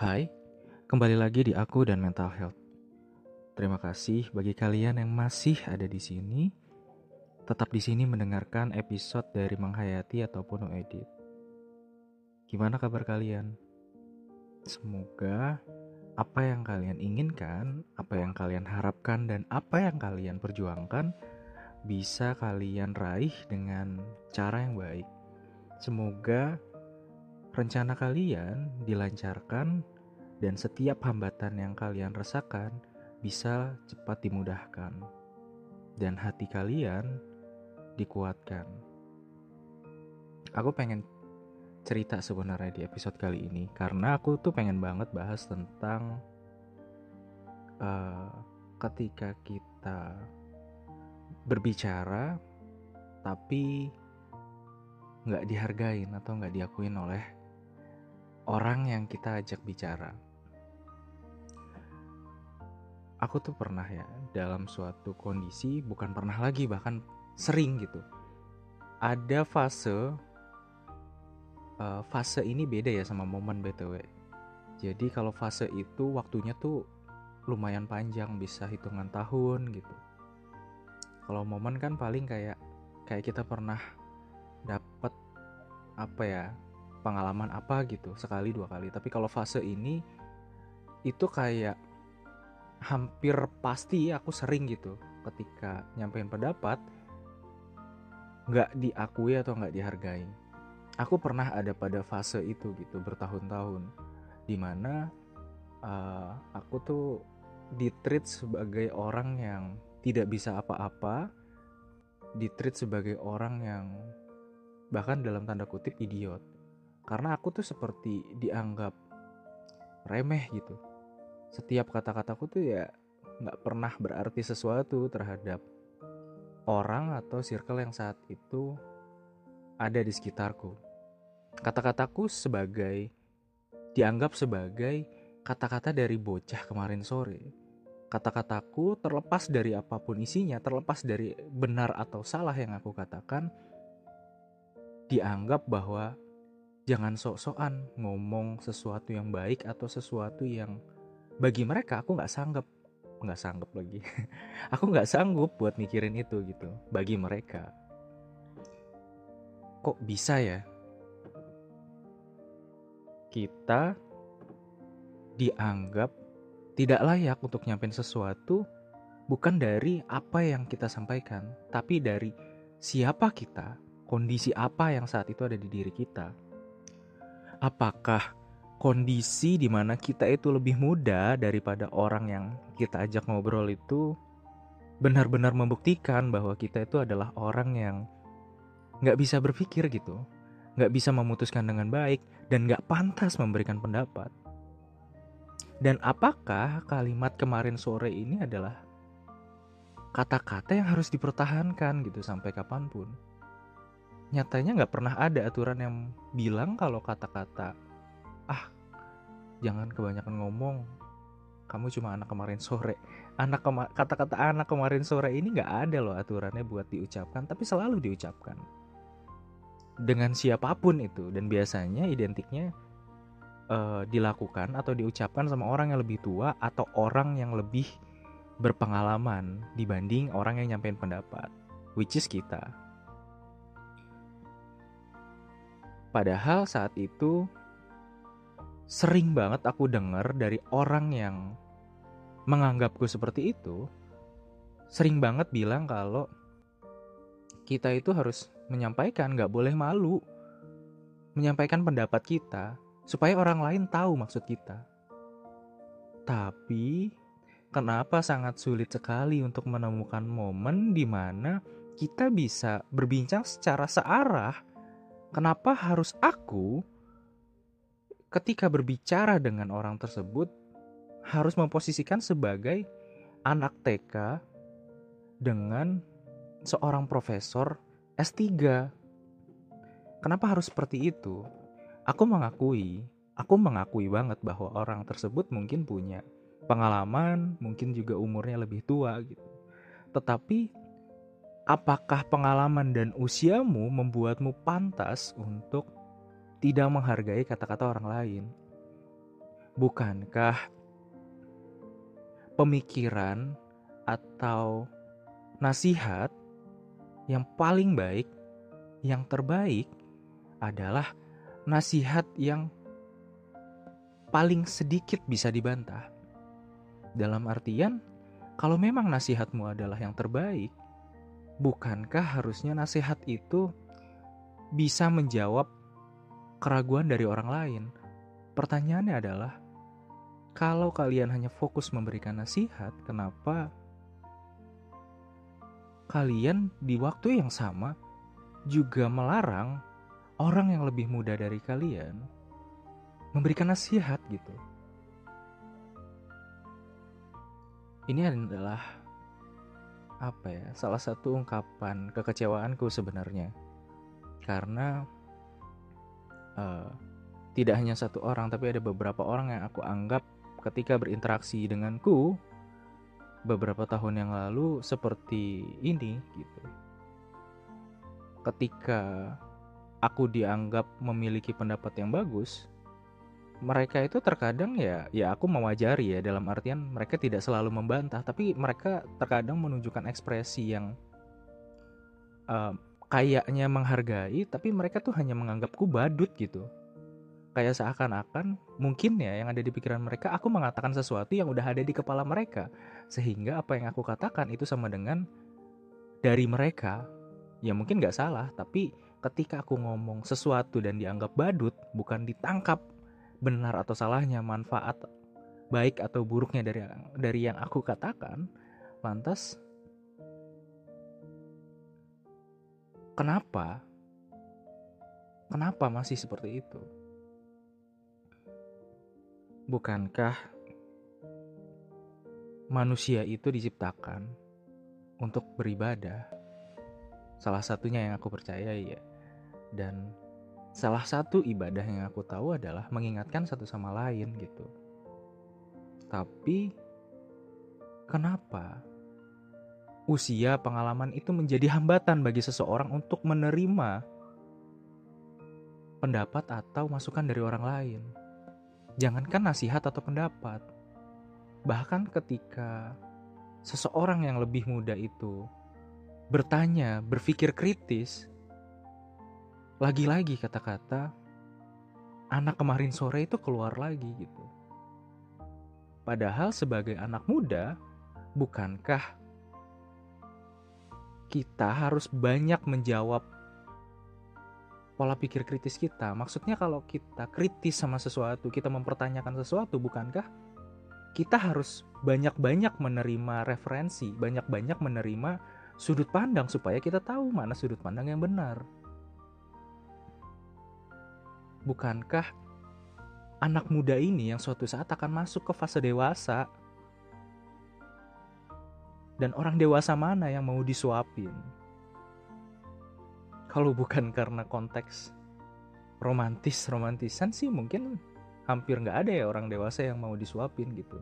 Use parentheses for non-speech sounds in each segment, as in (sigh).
Hai, kembali lagi di aku dan mental health. Terima kasih bagi kalian yang masih ada di sini, tetap di sini mendengarkan episode dari Menghayati ataupun No Edit. Gimana kabar kalian? Semoga apa yang kalian inginkan, apa yang kalian harapkan, dan apa yang kalian perjuangkan bisa kalian raih dengan cara yang baik. Semoga rencana kalian dilancarkan dan setiap hambatan yang kalian rasakan bisa cepat dimudahkan dan hati kalian dikuatkan. Aku pengen cerita sebenarnya di episode kali ini karena aku tuh pengen banget bahas tentang uh, ketika kita berbicara tapi nggak dihargain atau nggak diakuin oleh orang yang kita ajak bicara. Aku tuh pernah ya dalam suatu kondisi bukan pernah lagi bahkan sering gitu. Ada fase uh, fase ini beda ya sama momen btw. Jadi kalau fase itu waktunya tuh lumayan panjang bisa hitungan tahun gitu. Kalau momen kan paling kayak kayak kita pernah dapat apa ya pengalaman apa gitu sekali dua kali. Tapi kalau fase ini itu kayak hampir pasti aku sering gitu ketika nyampein pendapat nggak diakui atau nggak dihargai. Aku pernah ada pada fase itu gitu bertahun-tahun di mana uh, aku tuh ditreat sebagai orang yang tidak bisa apa-apa ditreat sebagai orang yang bahkan dalam tanda kutip idiot karena aku tuh seperti dianggap remeh gitu. Setiap kata-kataku tuh ya nggak pernah berarti sesuatu terhadap orang atau circle yang saat itu ada di sekitarku. Kata-kataku sebagai dianggap sebagai kata-kata dari bocah kemarin sore. Kata-kataku terlepas dari apa pun isinya terlepas dari benar atau salah yang aku katakan dianggap bahwa jangan sok-sokan ngomong sesuatu yang baik atau sesuatu yang bagi mereka aku nggak sanggup nggak sanggup lagi. (laughs) Aku nggak sanggup buat mikirin itu gitu bagi mereka. Kok bisa ya? Kita dianggap tidak layak untuk nyampein sesuatu bukan dari apa yang kita sampaikan tapi dari siapa kita kondisi apa yang saat itu ada di diri kita. Apakah kondisi di mana kita itu lebih muda daripada orang yang kita ajak ngobrol itu benar-benar membuktikan bahwa kita itu adalah orang yang nggak bisa berpikir gitu, nggak bisa memutuskan dengan baik dan nggak pantas memberikan pendapat. Dan apakah kalimat kemarin sore ini adalah kata-kata yang harus dipertahankan gitu sampai kapan pun? Nyatanya nggak pernah ada aturan yang bilang kalau kata-kata ah jangan kebanyakan ngomong kamu cuma anak kemarin sore. Anak kema kata-kata anak kemarin sore ini nggak ada loh aturannya buat diucapkan tapi selalu diucapkan. Dengan siapa pun itu dan biasanya identiknya uh, dilakukan atau diucapkan sama orang yang lebih tua atau orang yang lebih berpengalaman dibanding orang yang nyampein pendapat which is kita Padahal saat itu sering banget aku dengar dari orang yang menganggapku seperti itu, sering banget bilang kalau kita itu harus menyampaikan, nggak boleh malu, menyampaikan pendapat kita supaya orang lain tahu maksud kita. Tapi kenapa sangat sulit sekali untuk menemukan momen di mana kita bisa berbincang secara searah Kenapa harus aku ketika berbicara dengan orang tersebut harus memposisikan sebagai anak TK dengan seorang profesor S3? Kenapa harus seperti itu? Aku mengakui, aku mengakui banget bahwa orang tersebut mungkin punya pengalaman, mungkin juga umurnya lebih tua gitu. Tetapi apakah pengalaman dan usiamu membuatmu pantas untuk tidak menghargai kata-kata orang lain? bukankah pemikiran atau nasihat yang paling baik, yang terbaik adalah nasihat yang paling sedikit bisa dibantah. Dalam artian, kalau memang nasihatmu adalah yang terbaik, bukankah harusnya nasihat itu bisa menjawab keraguan dari orang lain? Pertanyaannya adalah, kalau kalian hanya fokus memberikan nasihat, kenapa kalian di waktu yang sama juga melarang orang yang lebih muda dari kalian memberikan nasihat gitu. Ini adalah apa ya? Salah satu ungkapan kekecewaanku sebenarnya. Karena uh, tidak hanya satu orang tapi ada beberapa orang yang aku anggap ketika berinteraksi denganku beberapa tahun yang lalu seperti ini gitu. Ketika aku dianggap memiliki pendapat yang bagus, mereka itu terkadang ya ya aku mewajari ya dalam artian mereka tidak selalu membantah, tapi mereka terkadang menunjukkan ekspresi yang uh, kayaknya menghargai, tapi mereka tuh hanya menganggapku badut gitu. Kayak seakan-akan mungkin ya yang ada di pikiran mereka aku mengatakan sesuatu yang udah ada di kepala mereka. Sehingga apa yang aku katakan itu sama dengan dari mereka. Ya mungkin nggak salah tapi ketika aku ngomong sesuatu dan dianggap badut bukan ditangkap benar atau salahnya manfaat baik atau buruknya dari dari yang aku katakan lantas kenapa kenapa masih seperti itu Bukankah manusia itu diciptakan untuk beribadah? Salah satunya yang aku percaya ya. Dan salah satu ibadah yang aku tahu adalah mengingatkan satu sama lain gitu. Tapi kenapa usia pengalaman itu menjadi hambatan bagi seseorang untuk menerima pendapat atau masukan dari orang lain? Jangankan nasihat atau pendapat, bahkan ketika seseorang yang lebih muda itu bertanya, berpikir kritis, lagi-lagi kata-kata anak kemarin sore itu keluar lagi gitu. Padahal sebagai anak muda, bukankah kita harus banyak menjawab pola pikir kritis kita. Maksudnya kalau kita kritis sama sesuatu, kita mempertanyakan sesuatu, bukankah kita harus banyak-banyak menerima referensi, banyak-banyak menerima sudut pandang supaya kita tahu mana sudut pandang yang benar. Bukankah anak muda ini yang suatu saat akan masuk ke fase dewasa? Dan orang dewasa mana yang mau disuapin? kalau bukan karena konteks romantis romantisan sih mungkin hampir nggak ada ya orang dewasa yang mau disuapin gitu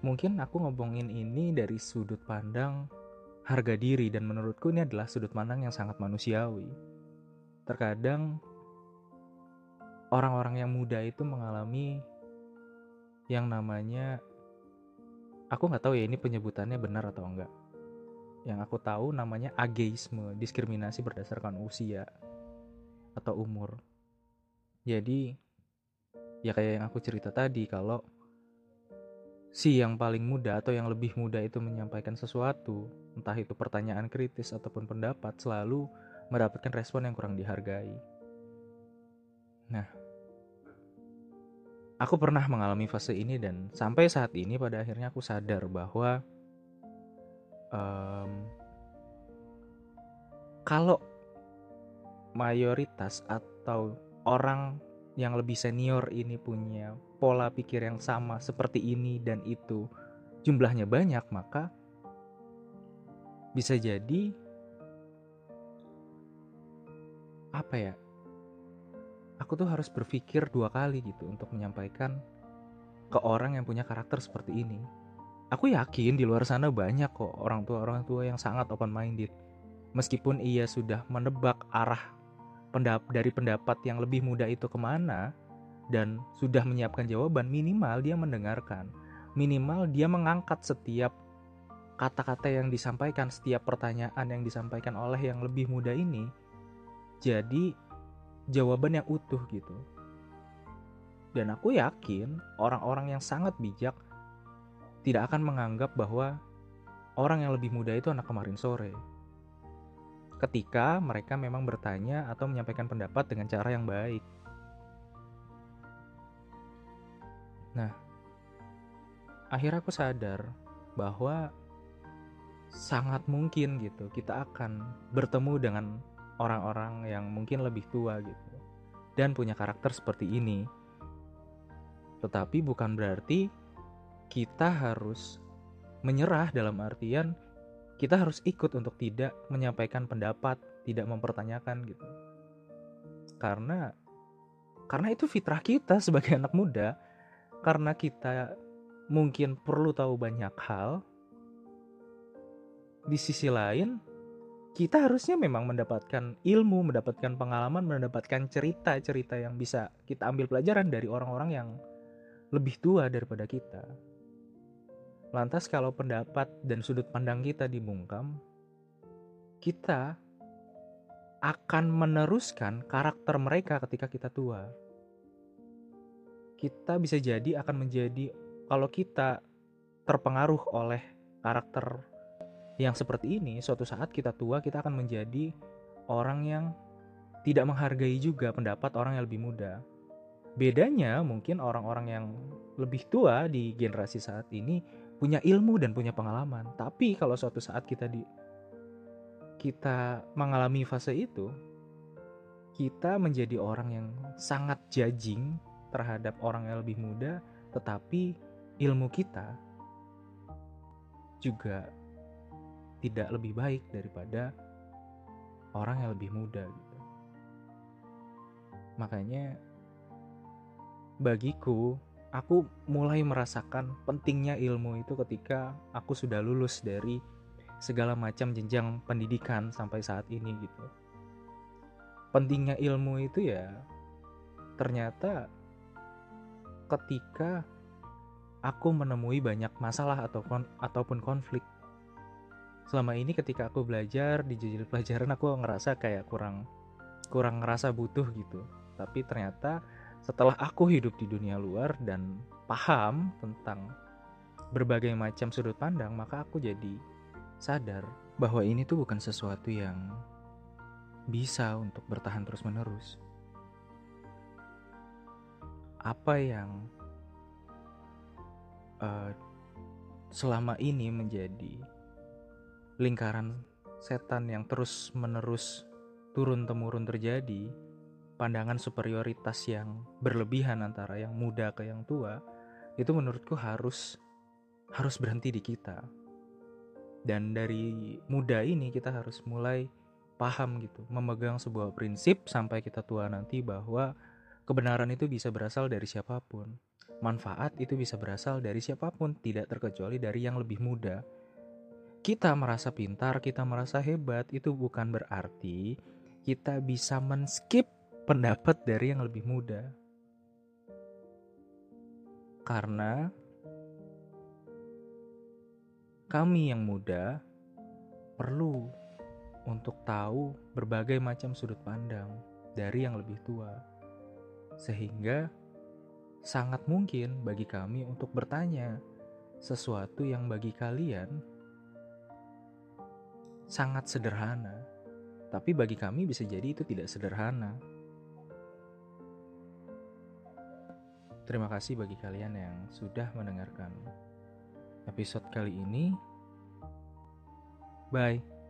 mungkin aku ngomongin ini dari sudut pandang harga diri dan menurutku ini adalah sudut pandang yang sangat manusiawi terkadang orang-orang yang muda itu mengalami yang namanya aku nggak tahu ya ini penyebutannya benar atau enggak yang aku tahu namanya ageisme, diskriminasi berdasarkan usia atau umur. Jadi ya kayak yang aku cerita tadi kalau si yang paling muda atau yang lebih muda itu menyampaikan sesuatu, entah itu pertanyaan kritis ataupun pendapat, selalu mendapatkan respon yang kurang dihargai. Nah, aku pernah mengalami fase ini dan sampai saat ini pada akhirnya aku sadar bahwa um, kalau mayoritas atau orang yang lebih senior ini punya pola pikir yang sama seperti ini dan itu. Jumlahnya banyak maka bisa jadi apa ya? Aku tuh harus berpikir dua kali gitu untuk menyampaikan ke orang yang punya karakter seperti ini. Aku yakin di luar sana banyak kok orang tua-orang tua yang sangat open minded. Meskipun ia sudah menebak arah pendap dari pendapat yang lebih muda itu ke mana dan sudah menyiapkan jawaban minimal dia mendengarkan. Minimal dia mengangkat setiap kata-kata yang disampaikan setiap pertanyaan yang disampaikan oleh yang lebih muda ini jadi jawaban yang utuh gitu. Dan aku yakin orang-orang yang sangat bijak tidak akan menganggap bahwa orang yang lebih muda itu anak kemarin sore ketika mereka memang bertanya atau menyampaikan pendapat dengan cara yang baik. Nah, akhirnya aku sadar bahwa sangat mungkin gitu kita akan bertemu dengan orang-orang yang mungkin lebih tua gitu dan punya karakter seperti ini. Tetapi bukan berarti kita harus menyerah dalam artian kita harus ikut untuk tidak menyampaikan pendapat, tidak mempertanyakan gitu. Karena karena itu fitrah kita sebagai (laughs) anak muda. Karena kita mungkin perlu tahu banyak hal. Di sisi lain, kita harusnya memang mendapatkan ilmu, mendapatkan pengalaman, mendapatkan cerita-cerita yang bisa kita ambil pelajaran dari orang-orang yang lebih tua daripada kita. Lantas kalau pendapat dan sudut pandang kita dibungkam, kita akan meneruskan karakter mereka ketika kita tua. Kita bisa jadi akan menjadi kalau kita terpengaruh oleh karakter yang seperti ini, suatu saat kita tua kita akan menjadi orang yang tidak menghargai juga pendapat orang yang lebih muda. Bedanya mungkin orang-orang yang lebih tua di generasi saat ini punya ilmu dan punya pengalaman. Tapi kalau suatu saat kita di kita mengalami fase itu, kita menjadi orang yang sangat judging terhadap orang yang lebih muda, tetapi ilmu kita juga tidak lebih baik daripada orang yang lebih muda gitu. Makanya bagiku aku mulai merasakan pentingnya ilmu itu ketika aku sudah lulus dari segala macam jenjang pendidikan sampai saat ini gitu. Pentingnya ilmu itu ya ternyata ketika aku menemui banyak masalah atau ataupun konflik. Selama ini ketika aku belajar di jejak pelajaran aku ngerasa kayak kurang kurang ngerasa butuh gitu. Tapi ternyata setelah aku hidup di dunia luar dan paham tentang berbagai macam sudut pandang, maka aku jadi sadar bahwa ini tuh bukan sesuatu yang bisa untuk bertahan terus-menerus. Apa yang uh, selama ini menjadi lingkaran setan yang terus-menerus turun-temurun terjadi pandangan superioritas yang berlebihan antara yang muda ke yang tua itu menurutku harus harus berhenti di kita. Dan dari muda ini kita harus mulai paham gitu, memegang sebuah prinsip sampai kita tua nanti bahwa kebenaran itu bisa berasal dari siapa pun. Manfaat itu bisa berasal dari siapa pun, tidak terkecuali dari yang lebih muda. Kita merasa pintar, kita merasa hebat, itu bukan berarti kita bisa men-skip pendapat dari yang lebih muda. Karena kami yang muda perlu untuk tahu berbagai macam sudut pandang dari yang lebih tua. Sehingga sangat mungkin bagi kami untuk bertanya sesuatu yang bagi kalian sangat sederhana, tapi bagi kami bisa jadi itu tidak sederhana. Terima kasih bagi kalian yang sudah mendengarkan episode kali ini. Bye.